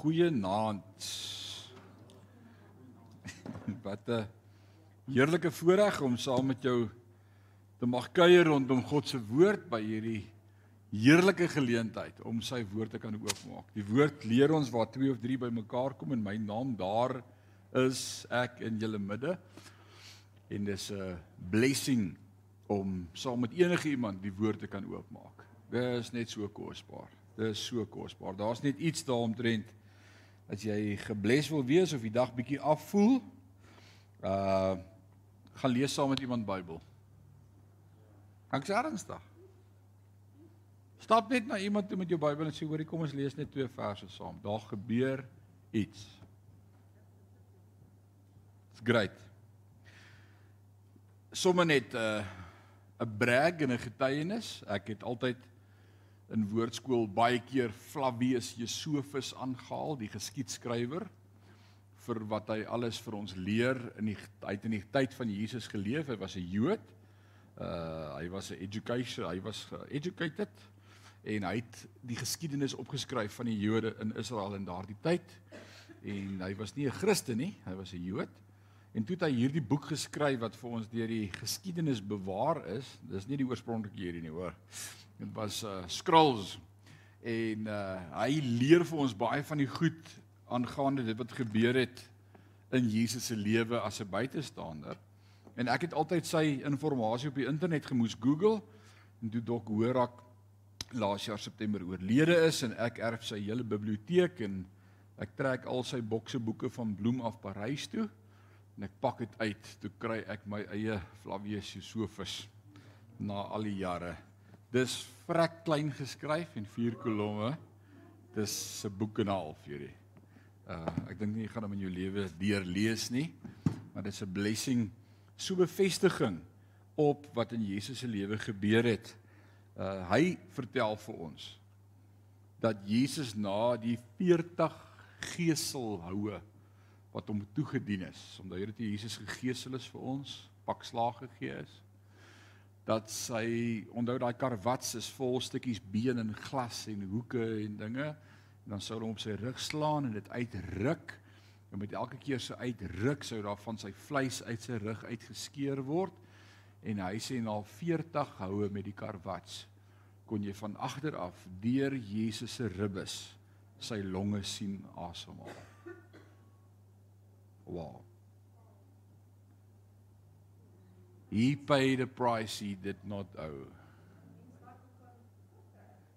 Goeie naand. Wat 'n heerlike voorreg om saam met jou te mag kuier rondom God se woord by hierdie heerlike geleentheid om sy woord te kan oopmaak. Die woord leer ons waar twee of drie bymekaar kom in my naam daar is ek in julle midde. En dis 'n blessing om saam met enige iemand die woord te kan oopmaak. Dit is net so kosbaar. Dit is so kosbaar. Daar's net iets daaromtrent as jy gebless wil wees of die dag bietjie afvoel. Uh gaan lees saam met iemand Bybel. Ek sê ernstig. Stap net na iemand toe met jou Bybel en sê hoorie kom ons lees net twee verse saam. Daar gebeur iets. It's great. Sommige net 'n uh, 'n brag en 'n getuienis. Ek het altyd in woordskool baie keer Flavius Josephus aangehaal, die geskiedskrywer vir wat hy alles vir ons leer in die hy het in die tyd van Jesus geleef. Hy was 'n Jood. Uh hy was 'n education, hy was educated en hy het die geskiedenis opgeskryf van die Jode in Israel in daardie tyd. En hy was nie 'n Christen nie, hy was 'n Jood. En toe het hy hierdie boek geskryf wat vir ons deur die geskiedenis bewaar is. Dis nie die oorspronklike hierdie nie, hoor. Dit was uh scrolls en uh hy leer vir ons baie van die goed aangaande dit wat gebeur het in Jesus se lewe as 'n buitestander. En ek het altyd sy inligting op die internet gemoes Google en toe dok Horak laas jaar September oorlede is en ek erf sy hele biblioteek en ek trek al sy bokse boeke van Bloem af Parys toe en ek pak dit uit toe kry ek my eie Flavius Josephus na al die jare Dis vrek klein geskryf en vier kolomme. Dis 'n boek en 'n half hierdie. Uh ek dink nie jy gaan hom in jou lewe deur lees nie, maar dit is 'n blessing, so bevestiging op wat in Jesus se lewe gebeur het. Uh hy vertel vir ons dat Jesus na die 40 geselhoue wat hom toegedien is, omdat hy dit Jesus gegeesel is vir ons, pak slaag gegee is dat sy onthou daai karwats is vol stukkies been en glas en hoeke en dinge en dan sou hom op sy rug slaan en dit uitruk en met elke keer so uitruk sou daar van sy vleis uit sy rug uitgeskeur word en hy sê na 40 houe met die karwats kon jy van agter af deur Jesus se ribbes sy longe sien asemhaal. Wow. He paid a price he did not owe.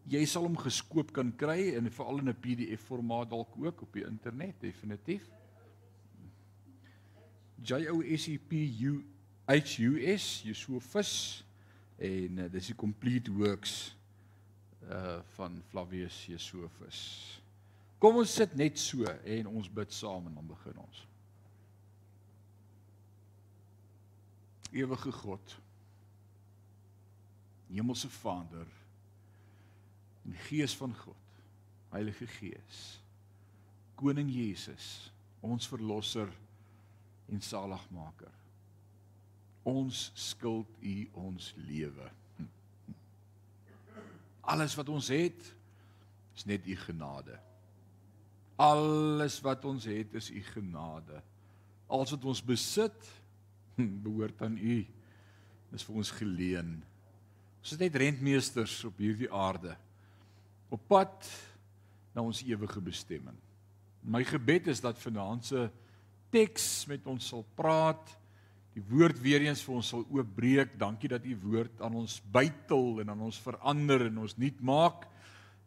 Jy sal hom geskoop kan kry en veral in 'n PDF formaat dalk ook op die internet definitief. J O S E P U H U S Josephus en uh, dis die complete works uh van Flavius Josephus. Kom ons sit net so en ons bid saam en dan begin ons. Ewige God. Hemelse Vader. Die Gees van God. Heilige Gees. Koning Jesus, ons verlosser en saligmaker. Ons skuld U ons lewe. Alles wat ons het is net U genade. Alles wat ons het is U genade. Alles wat ons besit Hm, behoort aan U. Dis vir ons geleen. Ons is net rentmeesters op hierdie aarde. Op pad na ons ewige bestemming. My gebed is dat vanaand se teks met ons sal praat. Die woord weer eens vir ons sal oopbreek. Dankie dat U woord aan ons bytel en aan ons verander en ons nuut maak.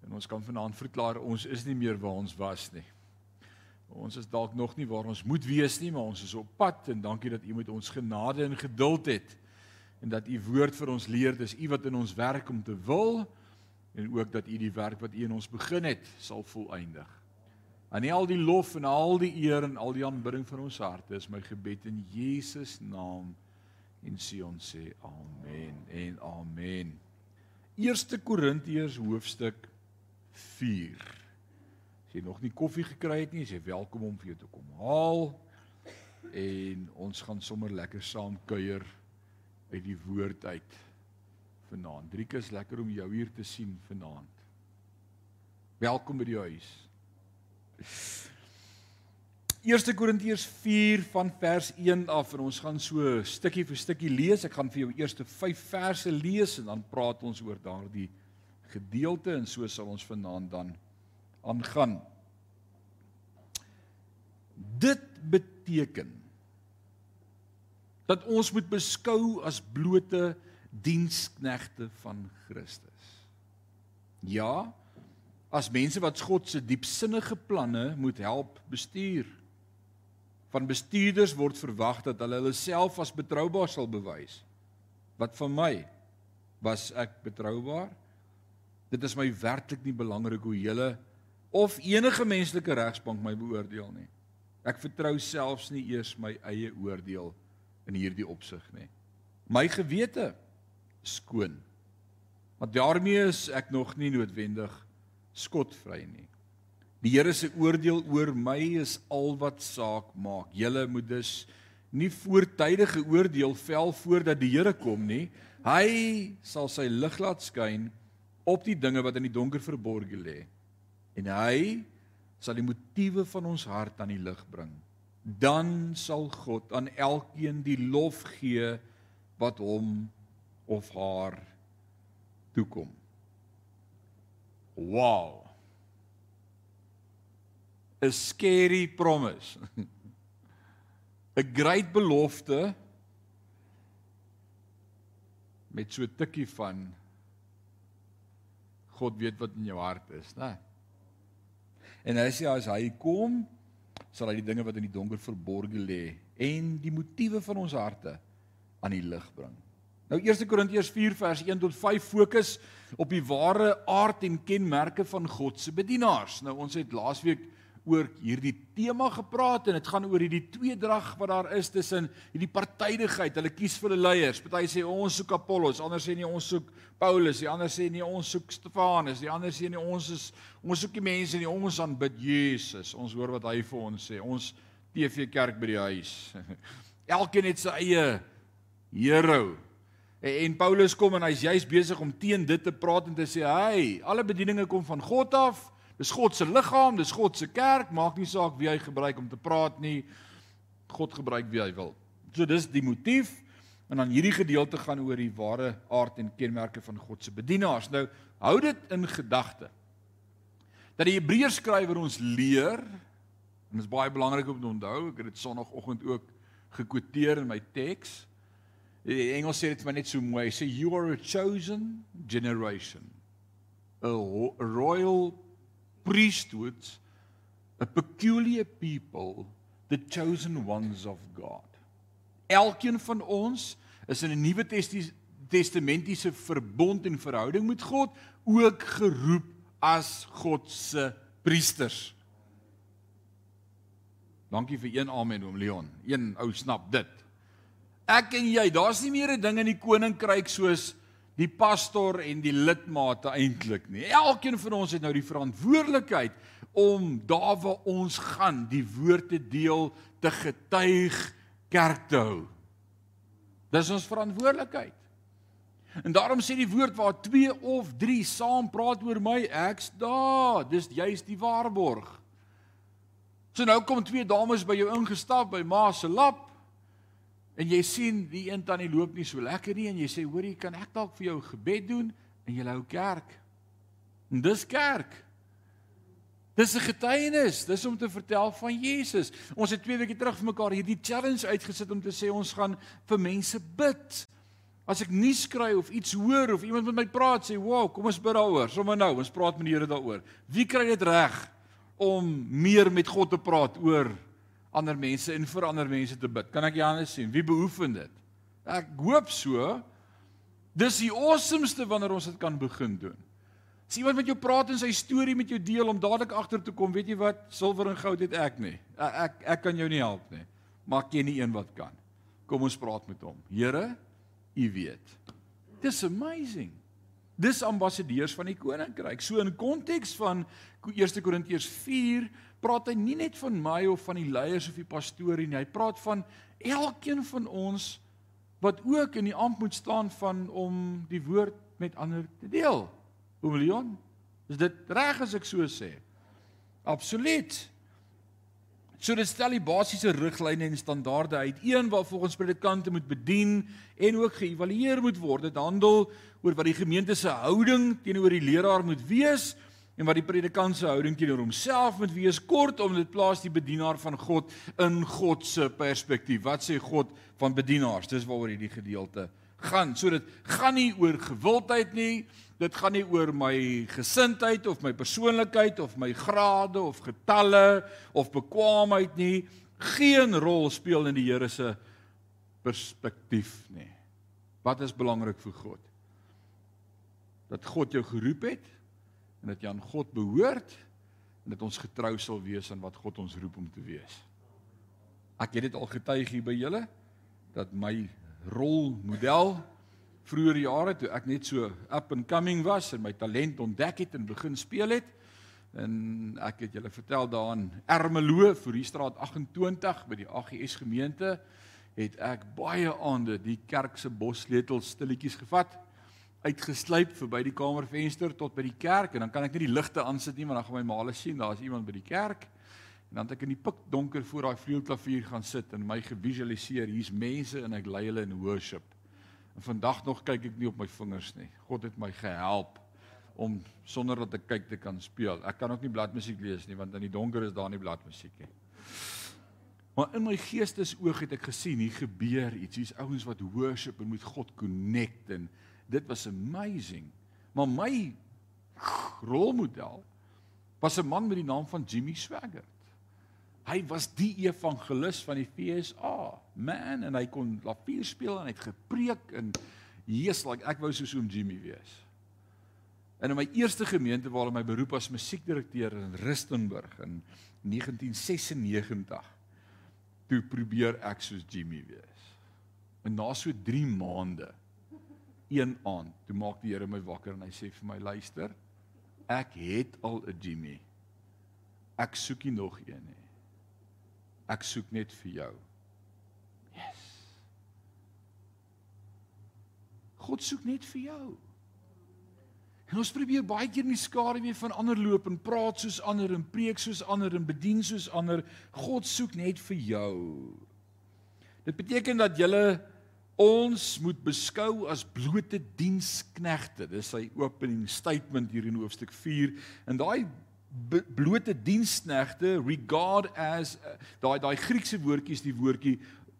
En ons kan vanaand verklaar ons is nie meer waar ons was nie. Ons is dalk nog nie waar ons moet wees nie, maar ons is op pad en dankie dat U met ons genade en geduld het en dat U woord vir ons leer dis U wat in ons werk om te wil en ook dat U die werk wat U in ons begin het sal volëindig. Aan U al die lof en al die eer en al die aanbidding van ons harte is my gebed in Jesus naam en Sion sê amen en amen. 1 Korintiërs hoofstuk 4 jy nog nie koffie gekry het nie, is jy welkom om vir jou te kom haal. En ons gaan sommer lekker saam kuier uit die woord uit vanaand. Drieke is lekker om jou hier te sien vanaand. Welkom by die huis. 1 Korintiërs 4 van vers 1 af en ons gaan so stukkie vir stukkie lees. Ek gaan vir jou eerste 5 verse lees en dan praat ons oor daardie gedeelte en so sal ons vanaand dan aangaan. Dit beteken dat ons moet beskou as blote diensknegte van Christus. Ja, as mense wat God se diepsinnige planne moet help bestuur. Van bestuurders word verwag dat hulle hulle self as betroubaar sal bewys. Wat van my? Was ek betroubaar? Dit is my werklik nie belangrik hoe julle of enige menslike regsbank my beoordeel nie. Ek vertrou selfs nie eers my eie oordeel in hierdie opsig nie. My gewete skoon. Maar daarmee is ek nog nie noodwendig skotvry nie. Die Here se oordeel oor my is al wat saak maak. Julle moet dus nie voortydige oordeel vel voordat die Here kom nie. Hy sal sy lig laat skyn op die dinge wat in die donker verborge lê. En hy sal die motiewe van ons hart aan die lig bring. Dan sal God aan elkeen die lof gee wat hom of haar toekom. Wow. 'n Scary promise. 'n Great belofte met so 'n tikkie van God weet wat in jou hart is, né? En hy sê as hy kom, sal hy die dinge wat in die donker verborge lê en die motiewe van ons harte aan die lig bring. Nou 1 Korintiërs 4 vers 1 tot 5 fokus op die ware aard en kenmerke van God se bedienaars. Nou ons het laasweek oor hierdie tema gepraat en dit gaan oor hierdie tweedrag wat daar is tussen hierdie partydigheid. Hulle kies vir hulle leiers. Party sê ons soek Apollos, ander sê nee ons soek Paulus, die ander sê nee ons soek Stefanus, die ander sê nee ons is ons soek die mense nie ons aanbid Jesus. Ons hoor wat hy vir ons sê. Ons TV kerk by die huis. Elkeen het sy eie hero. En Paulus kom en hy's juis besig om teen dit te praat en te sê, "Hey, alle bedieninge kom van God af." Dis God se liggaam, dis God se kerk, maak nie saak wie hy gebruik om te praat nie. God gebruik wie hy wil. So dis die motief en dan hierdie gedeelte gaan oor die ware aard en kenmerke van God se bedienaars. Nou hou dit in gedagte. Dat die Hebreërs skrywer ons leer en dit is baie belangrik om te onthou, ek het dit sonoggend ook gekwoteer in my teks. Die Engels sê dit vir my net so mooi. Sê you are a chosen generation. A royal priesthood, a peculiar people, the chosen ones of God. Elkeen van ons is in 'n Nuwe Testamentiese verbond en verhouding met God ook geroep as God se priesters. Dankie vir een amen oom Leon. Een ou snap dit. Ek en jy, daar's nie meer 'n ding in die koninkryk soos die pastor en die lidmate eintlik nie. Elkeen van ons het nou die verantwoordelikheid om daar waar ons gaan, die woord te deel, te getuig, kerk te hou. Dis ons verantwoordelikheid. En daarom sê die woord waar 2 of 3 saam praat oor my, ek's daar. Dis juist die waarborg. So nou kom twee dames by jou ingestap by ma se lap En jy sien die een tannie loop nie so lekker nie en jy sê hoorie kan ek dalk vir jou gebed doen en jy hou kerk. En dis kerk. Dis 'n getuienis, dis om te vertel van Jesus. Ons het twee weke terug vir mekaar hierdie challenge uitgesit om te sê ons gaan vir mense bid. As ek nuus kry of iets hoor of iemand met my praat sê, "Wow, kom ons bid daaroor." Sommige nou, ons praat met die Here daaroor. Wie kry dit reg om meer met God te praat oor ander mense en vir ander mense te bid. Kan ek Johannes sien? Wie beoefen dit? Ek hoop so. Dis die awesomeste wanneer ons dit kan begin doen. As iemand met jou praat en sy storie met jou deel om dadelik agter te kom, weet jy wat? Silwer en goud het ek nie. Ek ek, ek kan jou nie help nie. Maar ken nie een wat kan. Kom ons praat met hom. Here, U weet. Dis amazing. Dis ambassadeurs van die koninkryk. So in konteks van 1 Korintiërs 4 praat hy nie net van my of van die leiers of die pastorie nie. Hy praat van elkeen van ons wat ook in die amp moet staan van om die woord met ander te deel. Oom Leon, is dit reg as ek so sê? Absoluut. So dit stel die basiese riglyne en standaarde uit, een waar volgens predikante moet bedien en ook geëvalueer moet word. Dit handel oor wat die gemeente se houding teenoor die leraar moet wees en wat die predikant se houding teenoor homself moet wees. Kortom, dit plaas die bedienaar van God in God se perspektief. Wat sê God van bedienaars? Dis waaroor hierdie gedeelte gaan. So dit gaan nie oor gewildheid nie. Dit gaan nie oor my gesindheid of my persoonlikheid of my grade of getalle of bekwaamheid nie. Geen rol speel in die Here se perspektief nie. Wat is belangrik vir God? Dat God jou geroep het en dat jy aan God behoort en dat ons getrou sal wees aan wat God ons roep om te wees. Ek het dit al getuig hier by julle dat my rolmodel vroeër jare toe ek net so up and coming was en my talent ontdek het en begin speel het. En ek het julle vertel daarin Ermelo vir die straat 28 by die AGS gemeente het ek baie aande die kerk se bossleutels stilletjies gevat uitgeslyp verby die kamervenster tot by die kerk en dan kan ek net die ligte aansit nie want dan gaan my maale sien daar's iemand by die kerk en dan het ek in die pikdonker voor daai vleuelklavier gaan sit en my gevisualiseer hier's mense en ek lei hulle in worship En vandag nog kyk ek nie op my vingers nie. God het my gehelp om sonder dat ek kyk te kan speel. Ek kan ook nie bladmusiek lees nie want in die donker is daar nie bladmusiek nie. Maar in my geestesoog het ek gesien hier gebeur iets. Hier's ouens wat worship en met God connect en dit was amazing. Maar my rolmodel was 'n man met die naam van Jimmy Swaggart. Hy was die evangelis van die FSA, man, en hy kon klavier speel en hy het gepreek en Jesus, like ek wou soos oom Jimmy wees. En in my eerste gemeente waar my beroep as musiekdirekteur in Rustenburg in 1996 toe probeer ek soos Jimmy wees. En na so 3 maande een aand, toe maak die Here my wakker en hy sê vir my luister, ek het al 'n Jimmy. Ek soek nie nog een nie. Ek soek net vir jou. Yes. God soek net vir jou. En ons probeer baie keer in die skare weer van ander loop en praat soos ander en preek soos ander en bedien soos ander. God soek net vir jou. Dit beteken dat jy ons moet beskou as blote diensknegte. Dis sy opening statement hier in hoofstuk 4. En daai blote diensknegte regard as uh, daai daai Griekse woordjie is die woordjie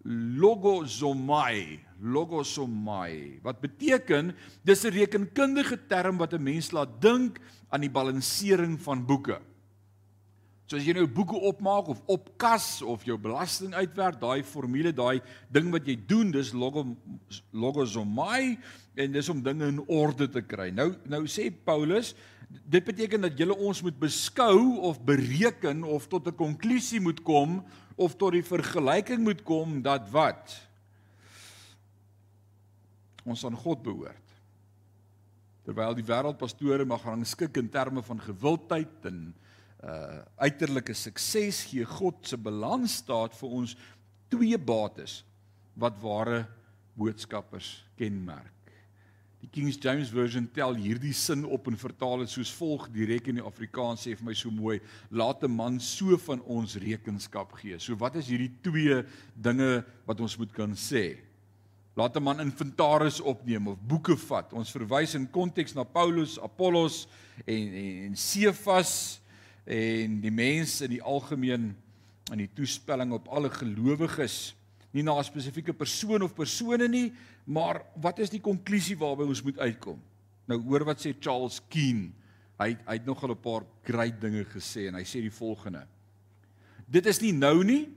logosomai logosomai wat beteken dis 'n rekenkundige term wat 'n mens laat dink aan die balansering van boeke. So as jy nou boeke opmaak of opkas of jou belasting uitwerk, daai formule, daai ding wat jy doen, dis logo logosomai en dis om dinge in orde te kry. Nou nou sê Paulus, Dit beteken dat julle ons moet beskou of bereken of tot 'n konklusie moet kom of tot die vergelyking moet kom dat wat ons aan God behoort. Terwyl die wêreldpastore mag rangskik in terme van gewildheid en uh uiterlike sukses gee God se balans staat vir ons twee bates wat ware boodskappers kenmerk. Die King James version tel hierdie sin op en vertaal dit soos volg direk in die Afrikaans sê vir my so mooi: Laat 'n man so van ons rekenskap gee. So wat is hierdie twee dinge wat ons moet kan sê? Laat 'n man inventaris opneem of boeke vat. Ons verwys in konteks na Paulus, Apollos en en, en Sefas en die mense in die algemeen in die toespelling op alle gelowiges nie na 'n spesifieke persoon of persone nie, maar wat is die konklusie waarby ons moet uitkom? Nou hoor wat sê Charles Keen. Hy hy het nogal 'n paar great dinge gesê en hy sê die volgende. Dit is nie nou nie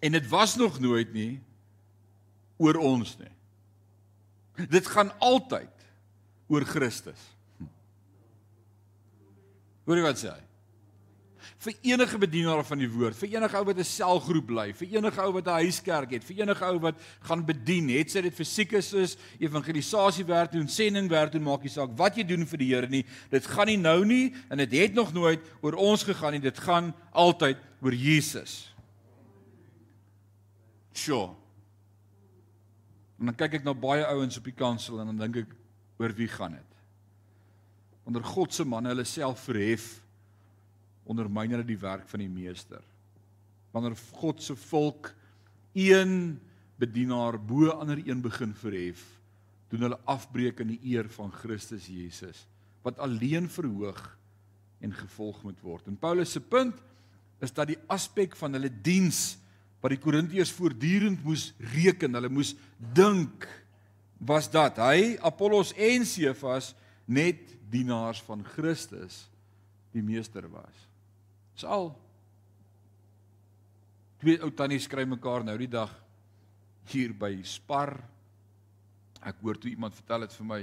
en dit was nog nooit nie oor ons nie. Dit gaan altyd oor Christus. Hm. Hoor jy wat sê hy? Vir enige bedienaar van die woord, vir enige ou wat 'n selgroep bly, vir enige ou wat 'n huiskerk het, vir enige ou wat gaan bedien, het sy dit fisikus is, evangelisasiewerk doen, sendingwerk doen, maak nie saak wat jy doen vir die Here nie. Dit gaan nie nou nie en dit het nog nooit oor ons gegaan nie. Dit gaan altyd oor Jesus. Sjoe. En dan kyk ek na baie ouens op die kansel en dan dink ek oor wie gaan dit? Onder God se manne hulle self verhef ondermyn hulle die werk van die meester. Wanneer God se volk een bedienaar bo ander een begin verhef, doen hulle afbreek in die eer van Christus Jesus wat alleen verhoog en gevolg moet word. En Paulus se punt is dat die aspek van hulle diens wat die Korintiërs voortdurend moes reken, hulle moes dink was dat hy Apollos en Cephas net dienaars van Christus die meester was. Dis al twee ou tannies kry mekaar nou die dag hier by Spar. Ek hoor toe iemand vertel dit vir my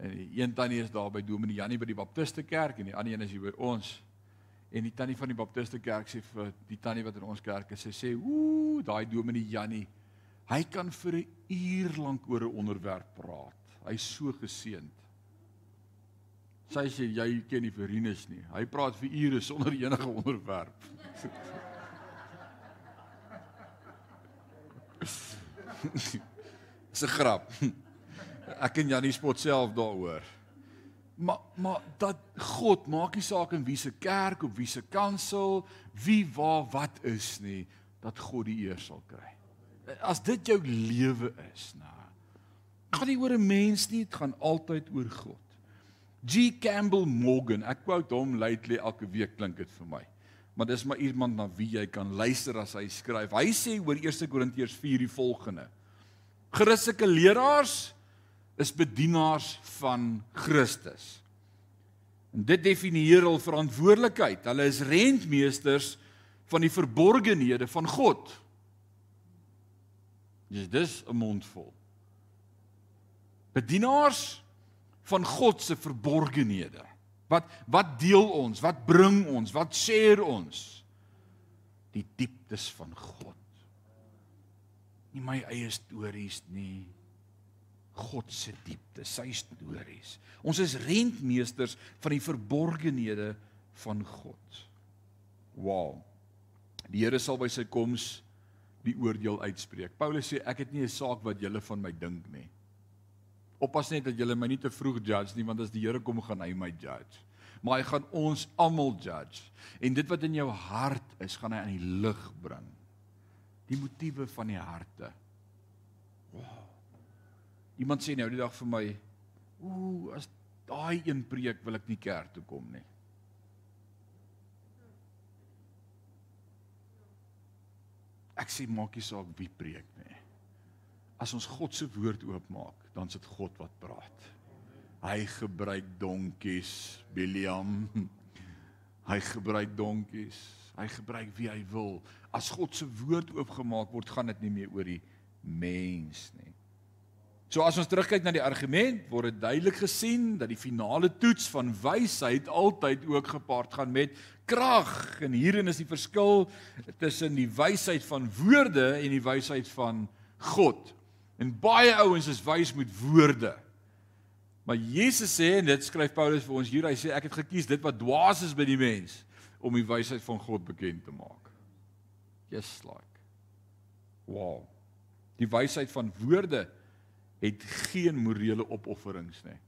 en die een tannie is daar by Dominee Jannie by die Baptiste kerk en die ander een is hier by ons. En die tannie van die Baptiste kerk sê vir die tannie wat in ons kerk is, sy sê, "Ooh, daai Dominee Jannie, hy kan vir 'n uur lank oor 'n onderwerp praat. Hy's so geseënd." Sy sê jy ken nie Verinus nie. Hy praat vir ure sonder enige onderwerp. Dis 'n grap. Ek en Janie spot self daaroor. Maar maar dat God maak nie saak in wie se kerk of wie se kansel, wie waar wat is nie, dat God die eer sal kry. As dit jou lewe is, nou. Gaan nie oor 'n mens nie, dit gaan altyd oor God. G Campbell Morgan, ek quote hom lately elke week klink dit vir my. Maar dis maar iemand na wie jy kan luister as hy skryf. Hy sê oor 1 Korintiërs 4 die volgende: Christelike leraars is bedienaars van Christus. En dit definieer hul verantwoordelikheid. Hulle is rentmeesters van die verborgenhede van God. Dis dis 'n mondvol. Bedienaars van God se verborgenhede. Wat wat deel ons? Wat bring ons? Wat share ons? Die dieptes van God. Nie my eie stories nie. God se diepte, sy stories. Ons is rentmeesters van die verborgenhede van God. Wow. Die Here sal by sy koms die oordeel uitspreek. Paulus sê ek het nie 'n saak wat julle van my dink nie. Oppas net dat julle my nie te vroeg judge nie want as die Here kom gaan hy my judge. Maar hy gaan ons almal judge. En dit wat in jou hart is, gaan hy aan die lig bring. Die motiewe van die harte. Wow. Iemand sê nou die dag vir my, ooh, as daai een preek wil ek nie kerk toe kom nie. Ek sê maak nie saak wie preek nie. As ons God se woord oopmaak, dan is dit God wat praat. Hy gebruik donkies, Biliam. Hy gebruik donkies. Hy gebruik wie hy wil. As God se woord oopgemaak word, gaan dit nie meer oor die mens nie. So as ons terugkyk na die argument, word dit duidelik gesien dat die finale toets van wysheid altyd ook gepaard gaan met krag. En hierin is die verskil tussen die wysheid van woorde en die wysheid van God. En baie ouens is wys met woorde. Maar Jesus sê en dit skryf Paulus vir ons hier, hy sê ek het gekies dit wat dwaas is by die mens om die wysheid van God bekend te maak. Just like. Wow. Die wysheid van woorde het geen morele opofferings nie.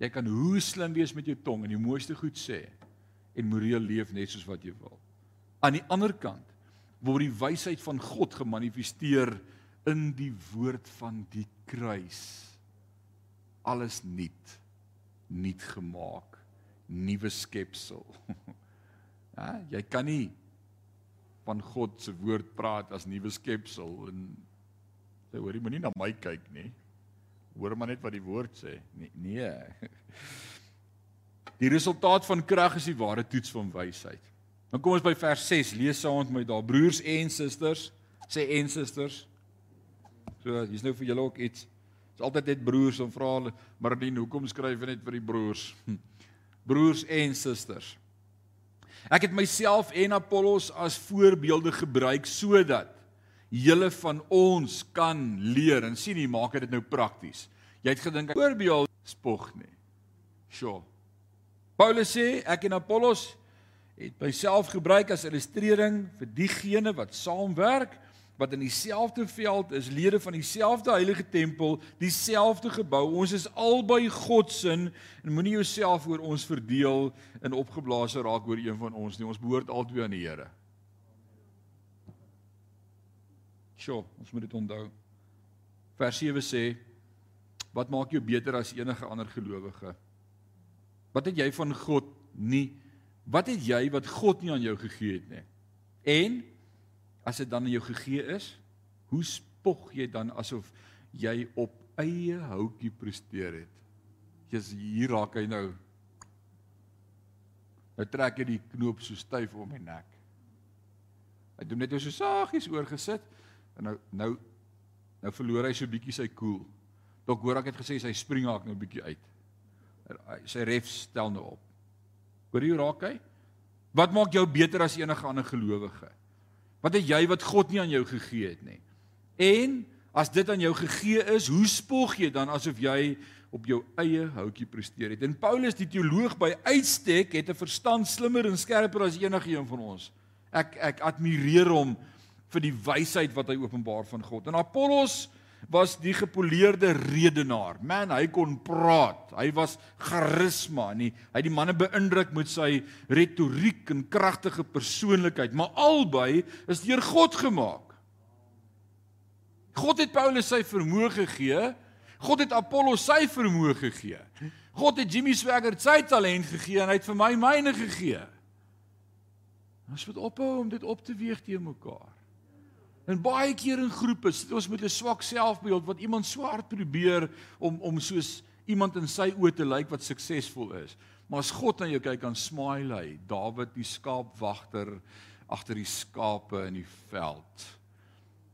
Jy kan hoe slim wees met jou tong en die mooiste goed sê en moreel leef net soos wat jy wil. Aan die ander kant word die wysheid van God gemanifesteer in die woord van die kruis. Alles nuut, nuut gemaak, nuwe skepsel. Ja, jy kan nie van God se woord praat as nuwe skepsel en Sê hoor jy moenie na my kyk nie. Hoor maar net wat die woord sê. Nee. nee. Die resultaat van krag is die ware toets van wysheid. Dan kom ons by vers 6. Lees saam met my daar. Broers en susters, sê en susters. So, hier's nou vir julle ook iets. Dit's altyd net broers en vra hulle, Marlene, hoekom skryf jy net vir die broers? Broers en susters. Ek het myself en Apollos as voorbeelde gebruik sodat julle van ons kan leer en sien maak dit nou prakties. Jy het gedink voorbeeld spog nie. Sjoe. Paulus sê ek en Apollos het myself gebruik as illustreering vir diegene wat saamwerk wat in dieselfde veld is, lede van dieselfde heilige tempel, dieselfde gebou. Ons is albei God se en moenie jouself oor ons verdeel en opgeblaas raak oor een van ons nie. Ons behoort albei aan die Here. Sjoe, ons moet dit onthou. Vers 7 sê: Wat maak jou beter as enige ander gelowige? Wat het jy van God nie? Wat het jy wat God nie aan jou gegee het nie? En as dit dan aan jou gegee is, hoe spog jy dan asof jy op eie houtjie presteer het? Jy's hier raak hy nou. Nou trek jy die knoop so styf om my nek. Hy doen net so saggies oorgesit en nou nou nou verloor hy so bietjie sy koel. Cool. Dok hoor ek het gesê sy spring haak nou bietjie uit. Sy ref stel nou op. Hoor jy hoe raak hy? Wat maak jou beter as enige ander gelowige? Wat het jy wat God nie aan jou gegee het nie? En as dit aan jou gegee is, hoe spog jy dan asof jy op jou eie houtjie presteer het? En Paulus die teoloog by uitstek het 'n verstand slimmer en skerper as enige een van ons. Ek ek admireer hom vir die wysheid wat hy openbaar van God. En Apollos was die gepoleerde redenaar. Man, hy kon praat. Hy was charisma, nie. Hy het die manne beïndruk met sy retoriek en kragtige persoonlikheid, maar albei is deur God gemaak. God het Paulus sy vermoë gegee. God het Apollos sy vermoë gegee. God het Jimmy Swaggart sy talent gegee en hy het vir my myne gegee. Ons moet ophou om dit op te weeg teen mekaar. En baie keer in groepe sit ons met 'n swak selfbeeld wat iemand swaar probeer om om soos iemand in sy oë te lyk wat suksesvol is. Maar as God na jou kyk, dan smile hy. Dawid die skaapwagter agter die skape in die veld.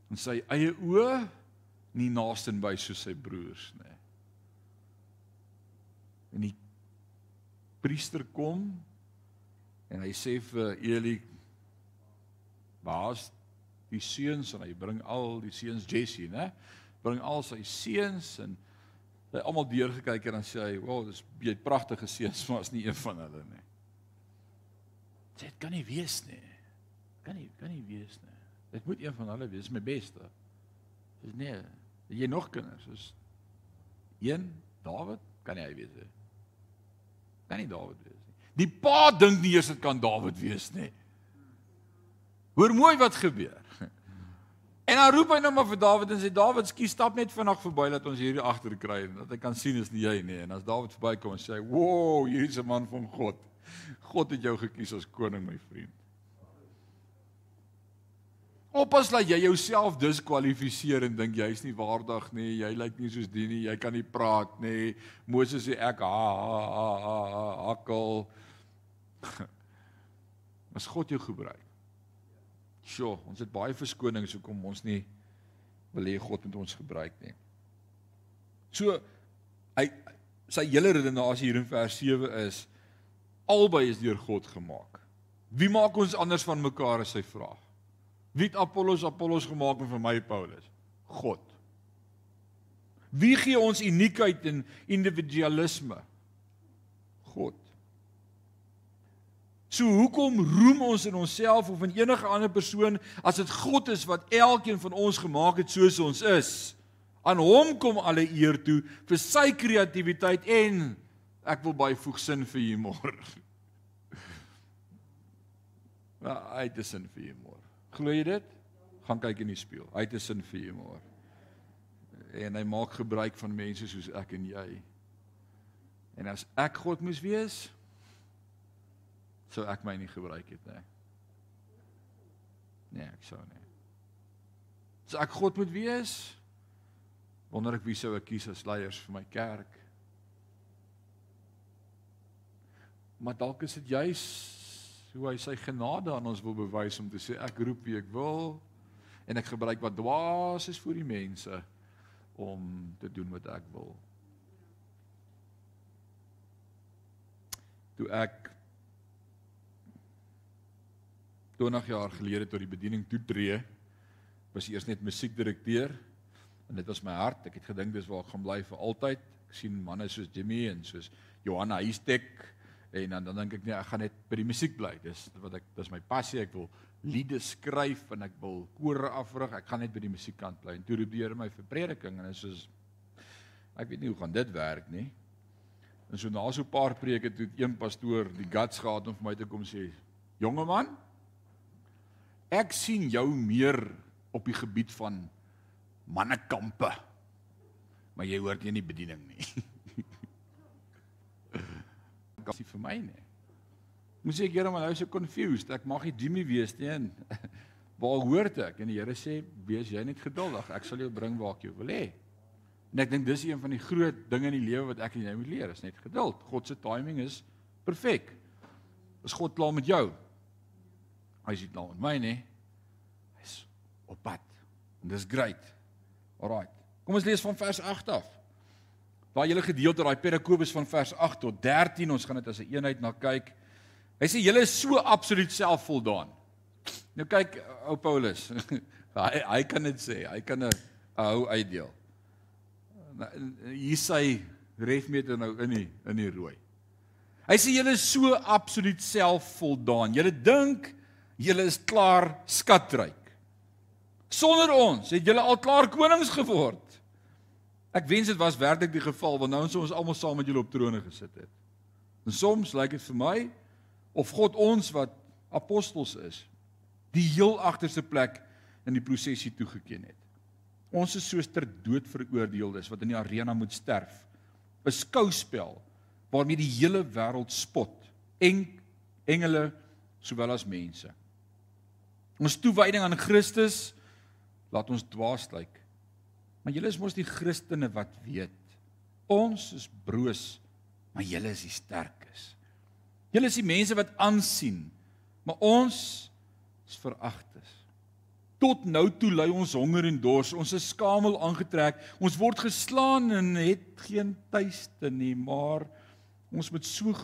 En sy eie oë nie naaste by soos sy broers nie. En die priester kom en hy sê vir Eli: "Waar's die seuns en hy bring al die seuns Jesse, né? Bring al sy seuns en hy almal deurgekyk en dan sê hy, "Wow, dis jy het pragtige seuns, maar is nie een van hulle nie." Dit kan nie wees nie. Kan nie kan nie wees nie. Dit moet een van hulle wees, my beste. Dis nee, jy nog kinders, is een Dawid kan nie hy wees nie. Kan nie Dawid wees nie. Die pa dink nie eers dit kan Dawid wees nie. Hoor mooi wat gebeur. En dan roep hy nou maar vir Dawid en sê Dawid, skie stap net vinnig verby dat ons hierdie agter kry en dat hy kan sien is nie jy nie. En as Dawid verbykom en sê, "Woah, hierdie is 'n man van God. God het jou gekies as koning, my vriend." Oppas dat jy jouself diskwalifiseer en dink jy's nie waardig nie, jy lyk nie soos die nie, jy kan nie praat nie. Moses sê ek ha ha ha hakkel. As God jou gebruik Sjoe, ons het baie verskonings hoekom ons nie wil hê God moet ons gebruik nie. So hy sy hele redenasie hier in vers 7 is albei is deur God gemaak. Wie maak ons anders van mekaar as hy vra? Wie het Apollos Apollos gemaak en vir my Paulus? God. Wie gee ons uniekheid en individualisme? God. So hoekom roem ons in onsself of in enige ander persoon as dit God is wat elkeen van ons gemaak het soos ons is? Aan hom kom alle eer toe vir sy kreatiwiteit en ek wil byvoeg sin vir humor. Ja, hy het 'n sin vir humor. Glo jy dit? Gaan kyk in die spieël. Hy het 'n sin vir humor. En hy maak gebruik van mense soos ek en jy. En as ek God moes wees, sou ek my nie gebruik het nie. Nee, ek sou nie. As ek God moet wees, wonder ek wie sou ek kies as leiers vir my kerk. Maar dalk is dit juis hoe hy sy genade aan ons wil bewys om te sê ek roep wie ek wil en ek gebruik wat dwaas is vir die mense om te doen wat ek wil. Toe ek 20 jaar gelede tot die bediening toe tree, was eers net musiekdirekteur en dit was my hart. Ek het gedink dis waar ek gaan bly vir altyd. Ek sien manne soos Jimmy en soos Johanna Huistek en dan dan dink ek nee, ek gaan net by die musiek bly. Dis wat ek dis my passie. Ek wil liede skryf en ek wil kore afrig. Ek gaan net by die musiekkant bly. En toe roep die Here my vir prediking en dit is soos ek weet nie hoe gaan dit werk nie. En so na so 'n paar preke toe een pastoor die guts gehad om vir my te kom sê: "Jonge man, ek sien jou meer op die gebied van mannekampe. Maar jy hoort nie in die bediening nie." Dit is vir my nie. Moes ek Here maar nou so confused. Ek mag nie Jimmy wees nie. En waar hoort ek? En die Here sê, "Wees jy net geduldig. Ek sal jou bring waar ek jou wil hê." En ek dink dis een van die groot dinge in die lewe wat ek en jy moet leer, is net geduld. God se timing is perfek. Is God klaar met jou? Hy is nie klaar met my nie. Hy's op pad. En dis great. Alraight. Kom ons lees van vers 8 af. Waar julle gedeelte daai Perakobus van vers 8 tot 13, ons gaan dit as 'n eenheid na kyk. Hy sê julle is so absoluut selfvoldaan. Nou kyk ou Paulus. hy hy kan dit sê. Hy kan 'n hou uitdeel. Nou, hier sy refmeter nou in die in die rooi. Hy sê julle is so absoluut selfvoldaan. Julle dink julle is klaar skatryk. Sonder ons het julle al klaar konings geword. Ek wens dit was werklik die geval want nou ons ons almal saam met julle op trone gesit het. En soms lyk dit vir my of God ons wat apostels is, die heel agterste plek in die prosesie toegeken het. Ons is soos ter dood veroordeeldes wat in die arena moet sterf. 'n Skouspel waarmee die hele wêreld spot, en engele sowel as mense. Ons toewyding aan Christus laat ons dwaas lyk. Maar julle is mos die Christene wat weet. Ons is broos, maar julle is die sterkes. Julle is die mense wat aansien, maar ons is veragtes. Tot nou toe ly ons honger en dors. Ons is skamel aangetrek. Ons word geslaan en het geen tuiste nie, maar ons moet soeg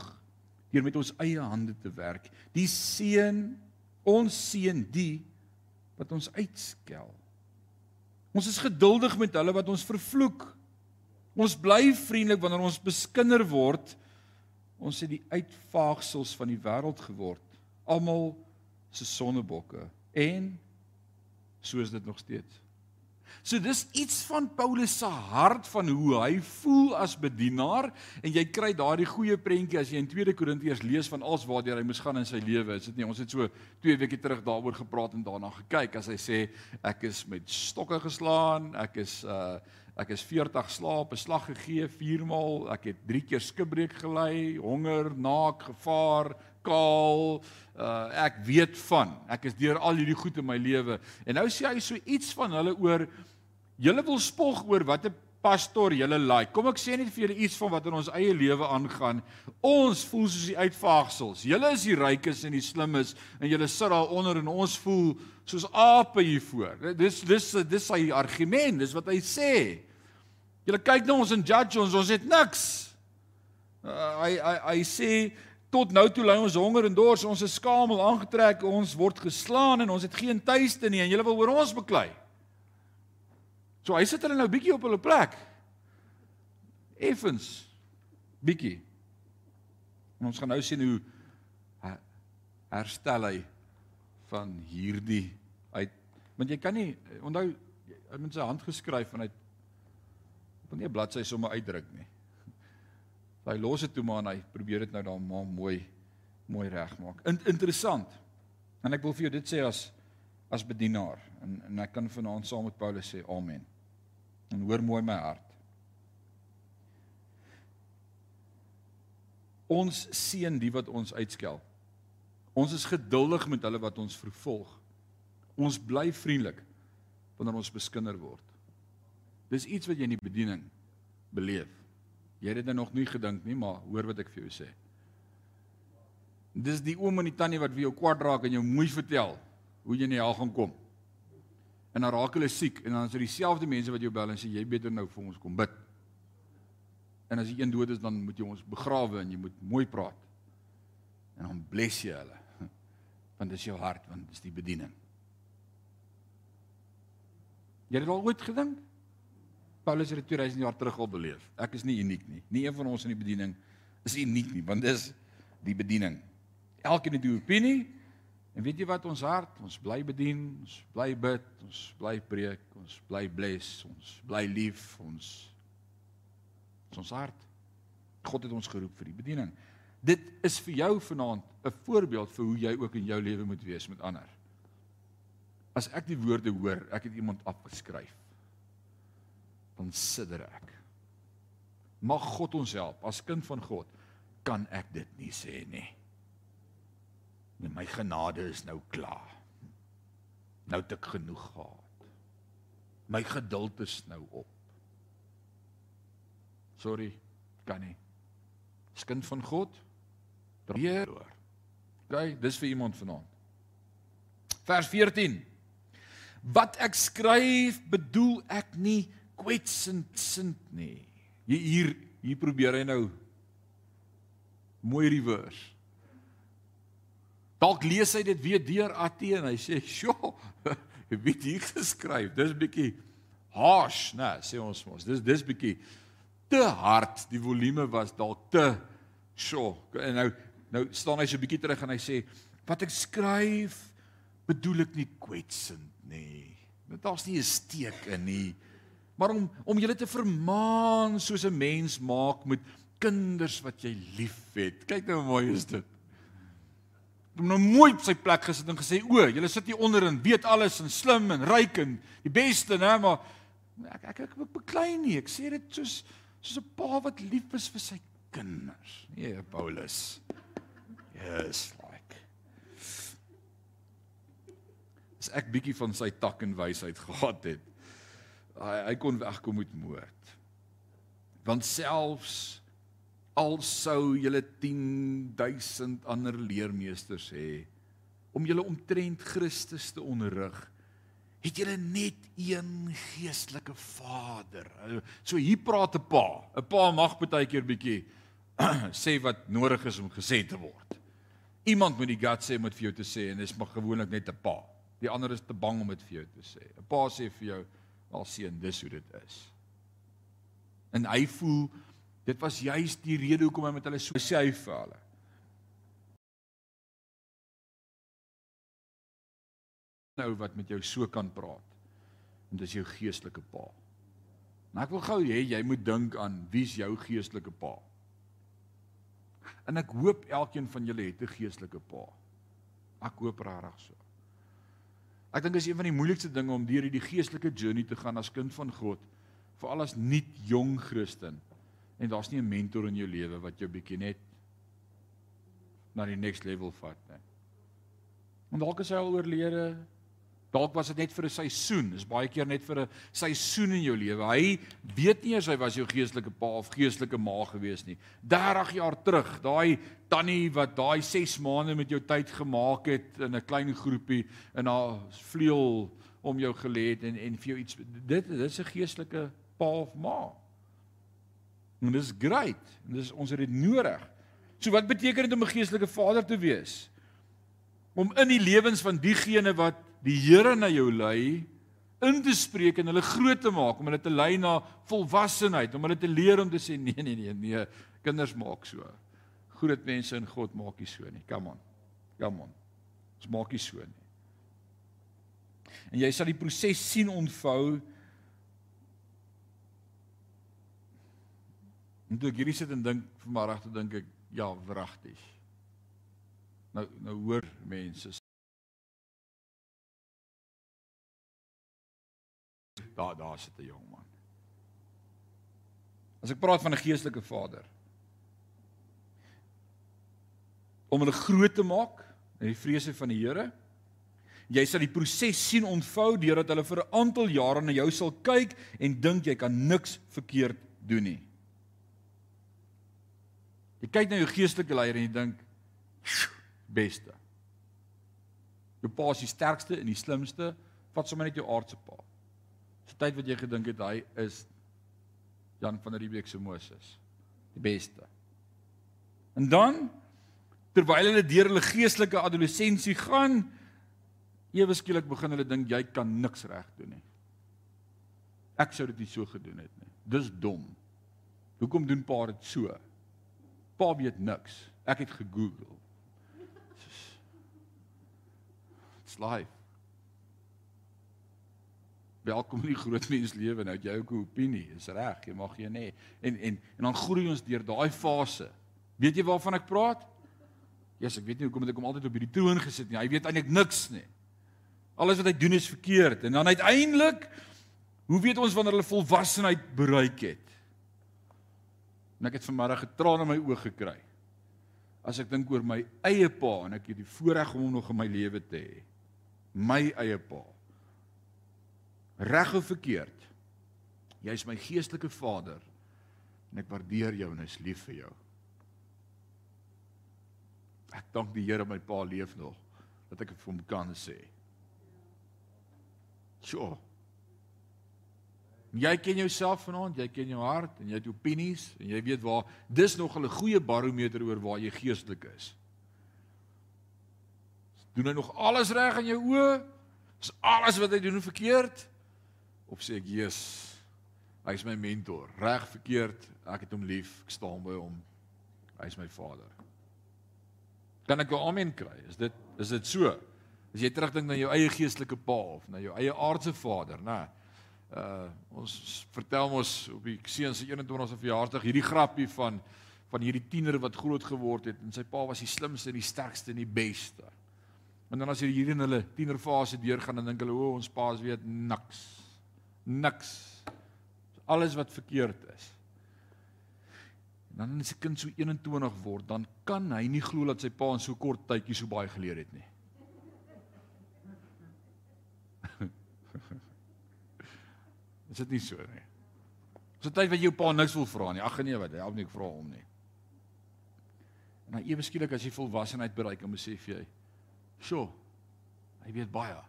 deur met ons eie hande te werk. Die seën, ons seën die wat ons uitskel. Ons is geduldig met hulle wat ons vervloek. Ons bly vriendelik wanneer ons beskinder word. Ons het die uitvaagsels van die wêreld geword. Almal se sonnebokke en So is dit nog steeds. So dis iets van Paulus se hart van hoe hy voel as bedienaar en jy kry daardie goeie prentjie as jy in 2 Korintiërs lees van alles waartoe hy moes gaan in sy lewe. Is dit nie? Ons het so 2 weke terug daaroor gepraat en daarna gekyk as hy sê ek is met stokke geslaan, ek is uh ek is 40 slaap beslag gegee 4 maal, ek het 3 keer skibreek gelei, honger, naak, gevaar, kaal. Uh ek weet van. Ek is deur al hierdie goed in my lewe. En nou sê hy so iets van hulle oor julle wil spog oor wat 'n pastor julle like. Kom ek sê net vir julle iets van wat in ons eie lewe aangaan. Ons voel soos die uitvaagsels. Julle is die rykes en die slimmes en julle sit daaronder en ons voel soos ape hiervoor. Dis dis dis sy argument, dis wat hy sê. Julle kyk na ons en judge ons, ons het niks. Uh, hy hy hy sê tot nou toe ly ons honger en dors, ons is skamel aangetrek, ons word geslaan en ons het geen tuiste nie en julle wil oor ons beklei. So hy sit hulle nou bietjie op hulle plek. Effens bietjie. En ons gaan nou sien hoe herstel hy van hierdie uit want jy kan nie onthou hy het met sy hand geskryf en hy wil nie 'n bladsy sommer uitdruk nie. Hy los dit toe maar en hy probeer dit nou dan maar mooi mooi regmaak. In, interessant. En ek wil vir jou dit sê as as bedienaar en en ek kan vanaand saam met Paulus sê amen. En hoor mooi my hart. Ons seën die wat ons uitskel. Ons is geduldig met hulle wat ons vervolg. Ons bly vriendelik wanneer ons beskinder word. Dis iets wat jy in die bediening beleef. Jy het dit nou nog nie gedink nie, maar hoor wat ek vir jou sê. Dis die oom en die tannie wat vir jou kwaad raak en jou mooi vertel hoe jy in die hel gaan kom. En dan raak hulle siek en dan is dit dieselfde mense wat jou bel en sê jy beter nou vir ons kom bid. En as die een dood is dan moet jy ons begrawe en jy moet mooi praat. En dan bless jy hulle. Want dis jou hart, want dis die bediening. Jy het al ooit gedink? Paulus het dit 2000 jaar terug al beleef. Ek is nie uniek nie. Nie een van ons in die bediening is uniek nie, want dis die bediening. Elkeen het 'n opinie En weet jy wat ons hart, ons bly bedien, ons bly bid, ons bly preek, ons bly bless, ons bly lief, ons ons hart. God het ons geroep vir die bediening. Dit is vir jou vanaand 'n voorbeeld vir hoe jy ook in jou lewe moet wees met ander. As ek die woorde hoor, ek het iemand afgeskryf. Dan sidder ek. Mag God ons help as kind van God, kan ek dit nie sê nie. Nee, my genade is nou klaar. Nou het ek genoeg gehad. My geduld is nou op. Sorry, kan nie. Skind van God. Weer oor. OK, dis vir iemand vanaand. Vers 14. Wat ek skryf, bedoel ek nie kwetsend sin nie. Hier hier hier probeer hy nou mooi reverse. Dalk lees hy dit weer deur Athene en hy sê, "Sjoe, wie het hier geskryf? Dis bietjie harsh, né, sê ons mos. Dis dis bietjie te hard. Die volume was dalk te sjoe. En nou nou staan hy so bietjie terug en hy sê, "Wat ek skryf, bedoel ek nie kwetsend nie. Dit daar's nie 'n steek in nie, maar om om julle te vermaan soos 'n mens maak met kinders wat jy liefhet. Kyk nou hoe mooi is dit hom nou mooi op sy plek gesit en gesê: "O, julle sit hier onder en weet alles en slim en ryk en die beste, né, maar ek ek ek, ek beklei nie. Ek sê dit soos soos 'n pa wat lief is vir sy kinders." Nee, Paulus. Yes, like. As ek bietjie van sy tak en wysheid gehad het, hy hy kon wegkom met moord. Want selfs al sou julle 10000 ander leermeesters hê om julle omtrent Christus te onderrig het julle net een geestelike Vader. So hier praat 'n pa. 'n Pa mag baie keer bietjie sê wat nodig is om gesê te word. Iemand moet die God sê om dit vir jou te sê en dit is maar gewoonlik net 'n pa. Die ander is te bang om dit vir jou te sê. 'n Pa sê vir jou, "Al seën, dis hoe dit is." En hy voel Dit was juis die rede hoekom hy met hulle so sê hy vir hulle. Nou wat met jou so kan praat. En dis jou geestelike pa. Maar ek wil gou hê jy moet dink aan wie's jou geestelike pa. En ek hoop elkeen van julle het 'n geestelike pa. Ek hoop regtig so. Ek dink is een van die moeilikste dinge om deur hierdie geestelike journey te gaan as kind van God, veral as nuut jong Christen en daar's nie 'n mentor in jou lewe wat jou bietjie net na die next level vat nie. En dalk is hy al oorlede. Dalk was dit net vir 'n seisoen. Dis baie keer net vir 'n seisoen in jou lewe. Hy weet nie as hy was jou geestelike pa of geestelike ma gewees nie. 30 jaar terug, daai tannie wat daai 6 maande met jou tyd gemaak het in 'n klein groepie in haar vleuel om jou gelê het en en vir jou iets dit dis 'n geestelike pa of ma. En dis great. En dis ons het dit nodig. So wat beteken dit om 'n geestelike vader te wees? Om in die lewens van diegene wat die Here na jou lei in te spreek en hulle groot te maak, om hulle te lei na volwassenheid, om hulle te leer om te sê nee nee nee nee, kinders maak so. Groot mense in God maak nie so nie. Come on. Come on. Ons maak nie so nie. En jy sal die proses sien ontvou En toe ek hierdie sit en dink vanmiddag te dink ek ja, wragtig. Nou nou hoor mense Daar daar sit 'n jong man. As ek praat van 'n geestelike vader om hulle groot te maak in die vrese van die Here. Jy sal die proses sien ontvou deurdat hulle vir 'n aantal jare na jou sal kyk en dink jy kan niks verkeerd doen nie. Jy kyk na jou geestelike leier en jy dink beste. Jou pa is die sterkste en die slimste, vat sommer net jou aardse pa. Dis tyd wat jy gedink het hy is Jan van Riebeeck se Moses. Die beste. En dan terwyl hulle deur hulle geestelike adolessensie gaan, ewe skielik begin hulle dink jy kan niks reg doen nie. Ek sou dit nie so gedoen het nie. Dis dom. Hoekom doen pa dit so? Pa weet niks. Ek het gegoogel. It's life. Welkom in die groot mens lewe. Nou het jy ook 'n opinie, is reg, jy mag jy nê. En en en dan groei ons deur daai fase. Weet jy waarvan ek praat? Jesus, ek weet nie hoekom ek hom altyd op hierdie troon gesit nie. Hy weet eintlik niks nie. Alles wat hy doen is verkeerd. En dan uiteindelik hoe weet ons wanneer hulle volwassenheid bereik het? En ek het vanmiddag getraan in my oë gekry. As ek dink oor my eie pa en ek het die voorreg om hom nog in my lewe te hê. My eie pa. Reg of verkeerd. Jy is my geestelike vader en ek waardeer jou en is lief vir jou. Ek dank die Here my pa leef nog dat ek vir hom kan sê. Sjoe. Jy ken jouself vanaand, jy ken jou hart en jy het opinies en jy weet waar dis nog 'n goeie barometer oor waar jy geestelik is. Doen hy nog alles reg in jou oë? Is alles wat hy doen verkeerd? Of sê ek, "Jesus, hy is my mentor, reg verkeerd, ek het hom lief, ek staan by hom. Hy is my Vader." Kan ek 'n amen kry? Is dit is dit so? As jy terugdink na jou eie geestelike pa of na jou eie aardse vader, nê? Uh ons vertel mos op die seun se 21ste verjaarsdag hierdie grappie van van hierdie tiener wat groot geword het en sy pa was die slimste en die sterkste en die beste. En dan as jy hierdie in hulle tienerfase deurgaan dan dink hulle o ons pa's weet niks. Niks. Alles wat verkeerd is. En dan as 'n kind so 21 word, dan kan hy nie glo dat sy pa in so kort tydjie so baie geleer het nie. Is dit nie so nie? Is dit tyd wat jy jou pa niks wil vra nie? Ag nee, wat? Hy help nie ek vra hom nie. En dan ewe skielik as jy volwassenheid bereik, dan besef jy, "Sjoe, hy weet baie."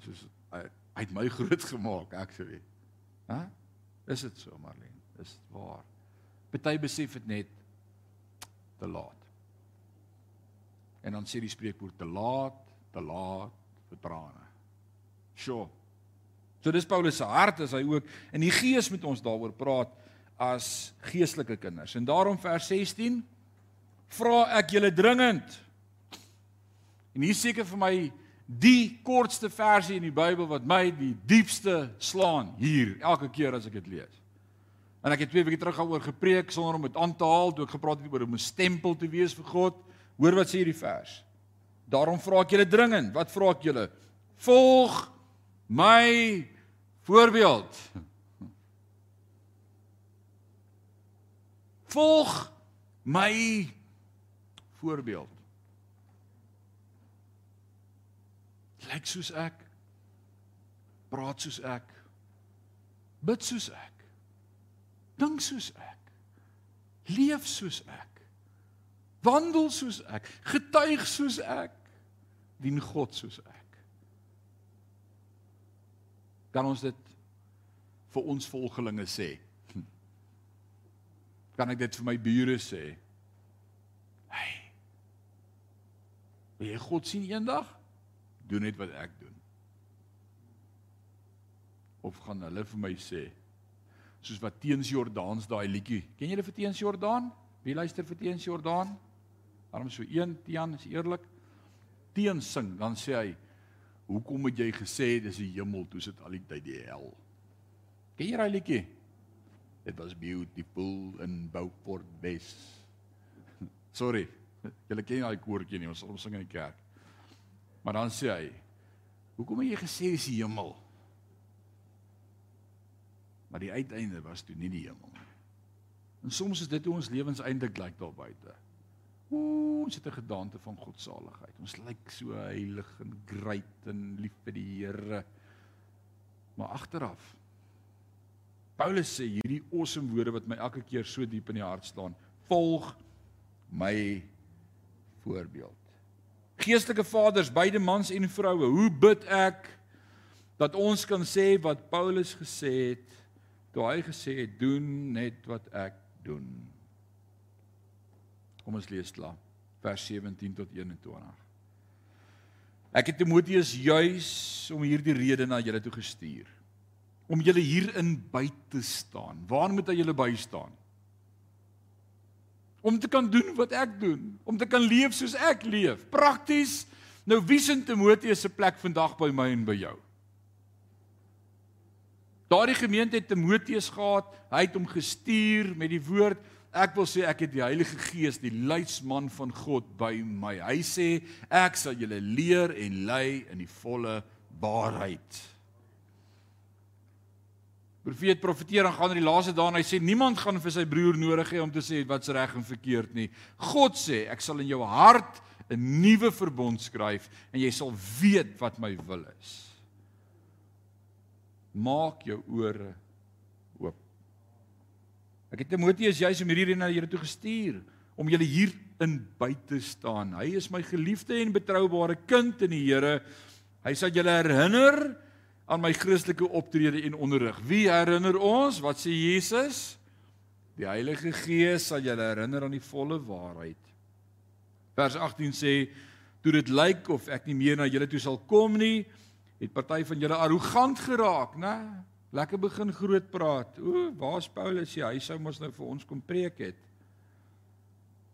Soos hy, hy het my groot gemaak, actually. Hæ? Is dit so, Marlene? Is dit waar? Party besef dit net te laat. En dan sê die spreekwoord te laat, te laat vir trane. Sjoe. So dis Paulus se hart as hy ook in die gees met ons daaroor praat as geestelike kinders. En daarom vers 16 vra ek julle dringend. En hier seker vir my die kortste versie in die Bybel wat my die diepste slaan hier elke keer as ek dit lees. En ek het twee weke terug daaroor gepreek sonder om dit aan te haal, toe ek gepraat het oor om 'n stempel te wees vir God. Hoor wat sê hierdie vers. Daarom vra ek julle dringend, wat vra ek julle? Volg my voorbeeld. Volg my voorbeeld. Lyk soos ek. Praat soos ek. Bid soos ek. Dink soos ek. Leef soos ek. Wandel soos ek. Getuig soos ek. Dien God soos ek. kan ons dit vir ons volgelinge sê. Kan ek dit vir my bure sê? Hey. Wil jy God sien eendag? Doen net wat ek doen. Of gaan hulle vir my sê soos wat teens Jordaans daai liedjie. Ken julle vir teens Jordaan? Wie luister vir teens Jordaan? Arm so een Tian is eerlik. Teens sing, dan sê hy Hoekom het jy gesê dis die hemel toe sit al die tyd die hel? Ken jy daai liedjie? It was beautiful in Beaufort West. Sorry. Julle ken daai koortjie nie, ons sal hom sing in die kerk. Maar dan sê hy, "Hoekom het jy gesê dis die hemel?" Maar die uiteinde was toe nie die hemel nie. En soms is dit hoe ons lewens eintlik lyk daar buite. Ooh, ons het 'n gedagte van godsaligheid. Ons lyk so heilig en great en lief vir die Here. Maar agteraf Paulus sê hierdie awesome woorde wat my elke keer so diep in die hart staan. Volg my voorbeeld. Geestelike vaders, beide mans en vroue, hoe bid ek dat ons kan sê wat Paulus gesê het toe hy gesê het doen net wat ek doen. Kom ons lees klaar. Vers 17 tot 21. Ek het Timoteus juis om hierdie rede na julle toe gestuur. Om julle hierin by te staan. Waar moet hy julle by staan? Om te kan doen wat ek doen, om te kan leef soos ek leef. Prakties Nou wie sien Timoteus se plek vandag by my en by jou? Daardie gemeente het Timoteus gehad, hy het hom gestuur met die woord. Ek wil sê ek het die Heilige Gees, die leidsman van God by my. Hy sê ek sal julle leer en lei in die volle waarheid. Profeet profeteer dan gaan in die laaste dae en hy sê niemand gaan vir sy broer nodig hê om te sê wat's reg en verkeerd nie. God sê ek sal in jou hart 'n nuwe verbond skryf en jy sal weet wat my wil is. Maak jou ore oop. Ek het Timoteus juis om hierdie na julle toe gestuur om julle hier in by te staan. Hy is my geliefde en betroubare kind in die Here. Hy sal julle herinner aan my Christelike optrede en onderrig. Wie herinner ons? Wat sê Jesus? Die Heilige Gees sal julle herinner aan die volle waarheid. Vers 18 sê: "Toe dit lyk of ek nie meer na julle toe sal kom nie, het party van julle arrogant geraak, né? Lekker begin groot praat. O, waar's Paulus? Hy sou mos nou vir ons kom preek het.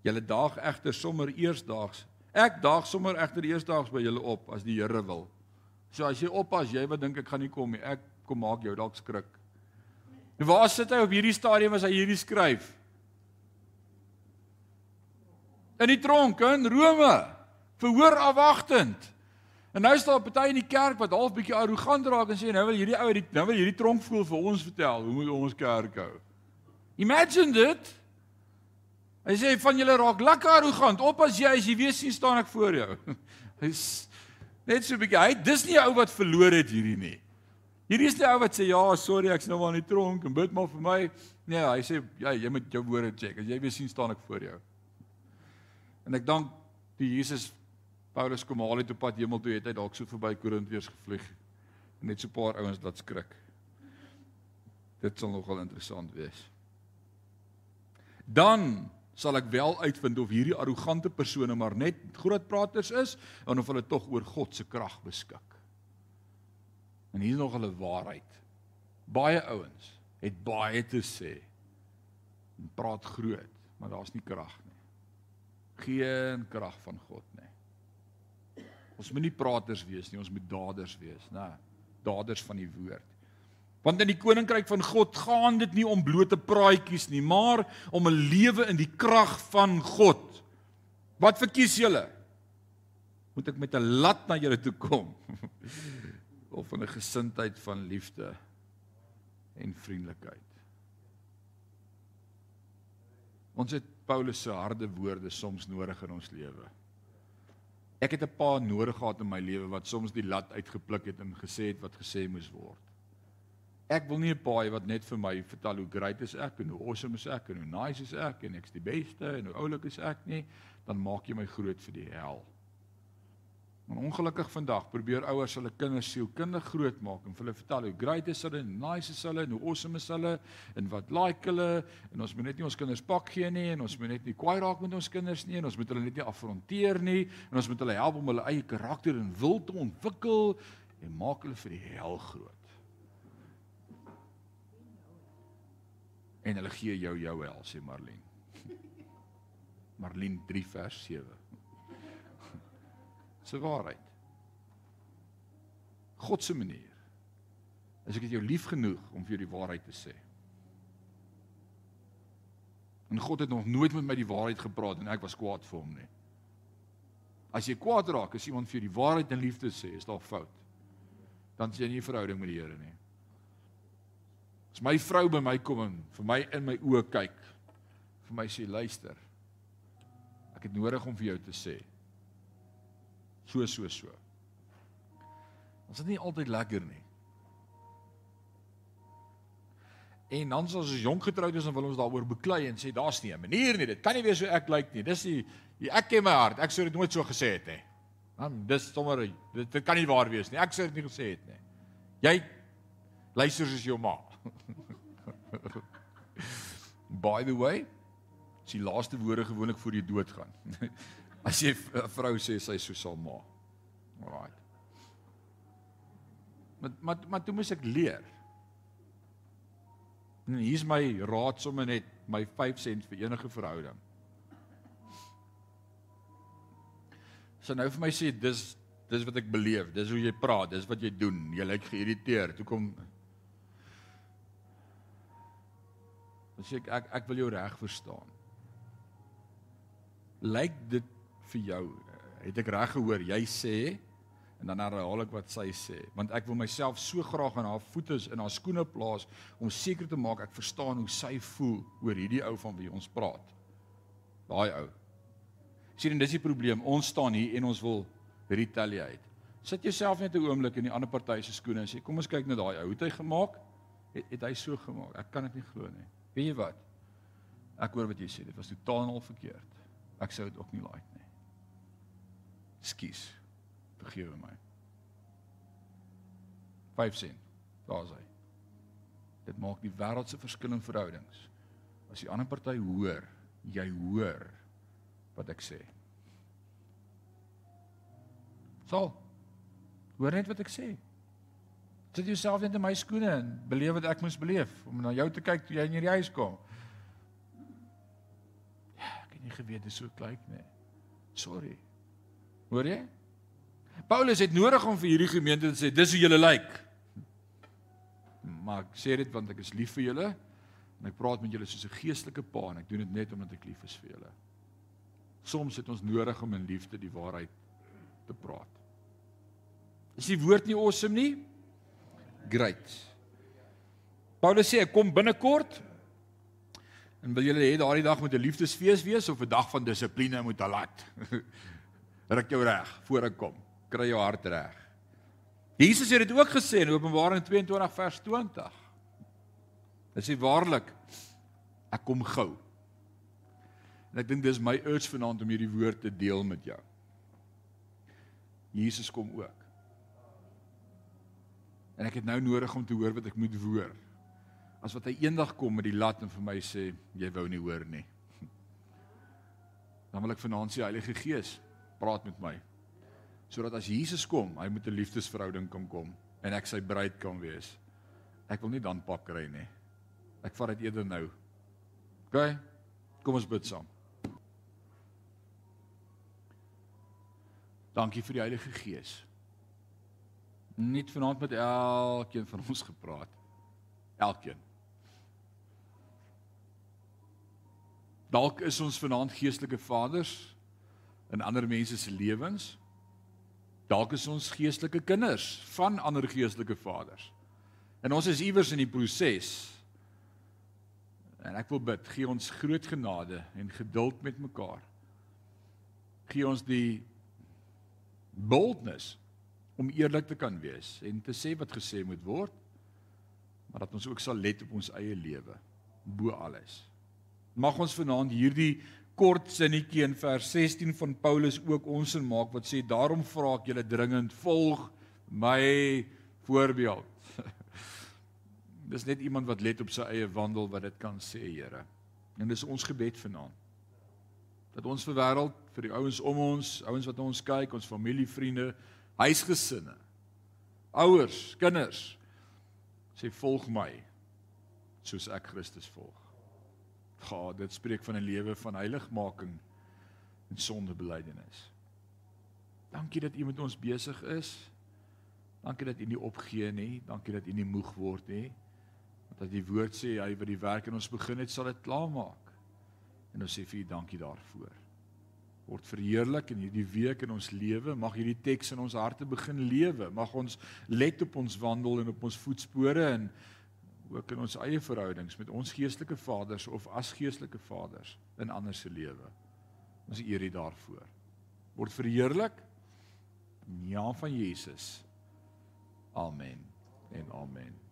Julle daag egter sommer eersdaags. Ek daag sommer egter eersdaags by julle op as die Here wil." So as jy oppas, jy wat dink ek gaan nie kom nie, ek kom maak jou dalk skrik. En waar sit hy op hierdie stadium as hy hierdie skryf? In die tronk in Rome, verhoor afwagtend. En nou staan party in die kerk wat half bietjie arrogant raak en sê nou wil hierdie ou hierdie nou wil hierdie tronk voel vir ons vertel hoe moet ons kerk hou. Imagine dit. Hy sê van julle raak lekker arrogant. Op as jy as jy weet sien staan ek voor jou. Hy's Net so 'n bietjie. Hy dis nie 'n ou wat verloor het hierdie nie. Hierdie is die ou wat sê ja, sorry, ek's nou maar in die tronk en bid maar vir my. Nee, hy sê ja, jy moet jou woorde check. As jy weer sien staan ek voor jou. En ek dank die Jesus Paulus kom haal uit op pad hemel toe het hy dalk so verby Korintiërs gevlieg. Net so 'n paar ouens laat skrik. Dit sal nogal interessant wees. Dan sal ek wel uitvind of hierdie arrogante persone maar net groot praters is en of hulle tog oor God se krag beskik. En hier is nog 'n waarheid. Baie ouens het baie te sê en praat groot, maar daar's nie krag nie. Geen krag van God nie. Ons moet nie praters wees nie, ons moet daders wees, né? Daders van die woord. Want in die koninkryk van God gaan dit nie om blote praatjies nie, maar om 'n lewe in die krag van God. Wat verkies julle? Moet ek met 'n lat na julle toe kom of in 'n gesindheid van liefde en vriendelikheid? Ons het Paulus se harde woorde soms nodig in ons lewe. Ek het 'n paar nodig gehad in my lewe wat soms die lat uitgepluk het en gesê het wat gesê moes word. Ek wil nie 'n paai wat net vir my vertel hoe great is ek en hoe awesome is ek en hoe nice is ek en ek's die beste en hoe oulik is ek nie, dan maak jy my groot vir die hel. Maar ongelukkig vandag probeer ouers hulle kinders sielkundig groot maak en vir hulle vertel hoe great is hulle nice is hulle en hoe awesome is hulle en wat like hulle en ons moet net nie ons kinders pak gee nie en ons moet net nie kwaai raak met ons kinders nie en ons moet hulle net nie afronteer nie en ons moet hulle help om hulle eie karakter en wil te ontwikkel en maak hulle vir die hel groot. En hulle gee jou jou hel sê Marlene. Marlene 3 vers 7. Dis waarheid. God se manier. As ek het jou lief genoeg om vir jou die waarheid te sê. En God het nog nooit met my die waarheid gepraat en ek was kwaad vir hom nie. As jy kwaad raak as iemand vir jou die waarheid en liefde sê, is daar fout. Dan sien jy nie 'n verhouding met die Here nie. As my vrou by my kom en vir my in my oë kyk, vir my sê luister. Ek het nodig om vir jou te sê. So so so. Ons is nie altyd lekker nie. En dan as ons jonk getroud is, dan wil ons daaroor beklei en sê daar's nie 'n manier nie. Dit kan nie wees so ek lyk nie. Dis die, die ek ken my hart. Ek sou dit nooit so gesê het nie. Dan dis sommer dit, dit kan nie waar wees nie. Ek sou dit nie gesê het nie. Jy luister soos jou ma. By the way, as die laaste woorde gewoonlik voor jy doodgaan. As jy 'n vrou sê sy so sal ma. Alraai. Maar maar maar toe moet ek leer. En hier's my raad sommer net my 5 sent vir enige verhouding. Jy nou vir my sê dis dis wat ek beleef, dis hoe jy praat, dis wat jy doen. Jy lyk geïrriteerd. Toe kom Dan sê ek ek ek wil jou reg verstaan. Lyk dit vir jou het ek reg gehoor jy sê en dan herhaal ek wat sy sê want ek wil myself so graag in haar voete in haar skoene plaas om seker te maak ek verstaan hoe sy voel oor hierdie ou van wie ons praat. Daai ou. Sien dis die probleem. Ons staan hier en ons wil retaliate. Sit jouself net 'n oomblik in die ander party se skoene en sê kom ons kyk na daai ou. Hoe het hy gemaak? Het, het hy so gemaak? Ek kan dit nie glo nie. Weet jy wat? Ek hoor wat jy sê. Dit was totaal al verkeerd. Ek sou dit ook nie like nie. Skus. Vergewe my. 5 sent. Daar's hy. Dit maak die wêreld se verskil in verhoudings. As die ander party hoor, jy hoor wat ek sê. Sal. Hoor net wat ek sê. Sit jouself net in my skoene en beleef wat ek moes beleef om na jou te kyk toe jy in hierdie huis kom. Ja, ek het nie geweet dit sou klink nie. Sorry. Hoor jy? Paulus het nodig om vir hierdie gemeente te sê dis hoe julle lyk. Maar ek sê dit want ek is lief vir julle en ek praat met julle soos 'n geestelike pa en ek doen dit net omdat ek lief is vir julle. Soms het ons nodig om in liefde die waarheid te praat. Is die woord nie awesome nie? Great. Paulus sê ek kom binnekort. En wil julle hê daardie dag moet 'n liefdesfees wees of 'n dag van dissipline moet laat? Ruk jou reg voor ek kom. Kry jou hart reg. Jesus het dit ook gesê in Openbaring 22 vers 20. Hy sê waarlik ek kom gou. En ek dink dis my urge vanaand om hierdie woord te deel met jou. Jesus kom ook. En ek het nou nodig om te hoor wat ek moet hoor. As wat hy eendag kom met die lat en vir my sê jy wou nie hoor nie. Dan wil ek vanaand sê Heilige Gees, praat met my. Sodat as Jesus kom, hy met 'n liefdesverhouding kan kom en ek sy bruid kan wees. Ek wil nie dan pak kry nie. Ek vat dit eerder nou. OK? Kom ons bid saam. Dankie vir die Heilige Gees net vanaand met elkeen van ons gepraat. Elkeen. Dalk is ons vanaand geestelike vaders in ander mense se lewens. Dalk is ons geestelike kinders van ander geestelike vaders. En ons is iewers in die proses. En ek wil bid, gee ons groot genade en geduld met mekaar. Gee ons die boldness om eerlik te kan wees en te sê wat gesê moet word maar dat ons ook sal let op ons eie lewe bo alles. Mag ons vanaand hierdie kort sinnetjie in vers 16 van Paulus ook ons in maak wat sê daarom vra ek julle dringend volg my voorbeeld. dis net iemand wat let op sy eie wandel wat dit kan sê Here. En dis ons gebed vanaand. Dat ons vir wêreld, vir die ouens om ons, ouens wat ons kyk, ons familie, vriende, huisgesinne, ouers, kinders sê volg my soos ek Christus volg. Ga, dit spreek van 'n lewe van heiligmaking en sondebelydenis. Dankie dat U met ons besig is. Dankie dat U nie opgee nie. Dankie dat U nie moeg word nie. Want as die woord sê hy wat die werk in ons begin het, sal dit klaarmaak. En ons sê vir U dankie daarvoor word verheerlik in hierdie week in ons lewe. Mag hierdie teks in ons harte begin lewe. Mag ons let op ons wandel en op ons voetspore en ook in ons eie verhoudings met ons geestelike vaders of as geestelike vaders in ander se lewe. Ons eer U daarvoor. Word verheerlik in naam van Jesus. Amen en amen.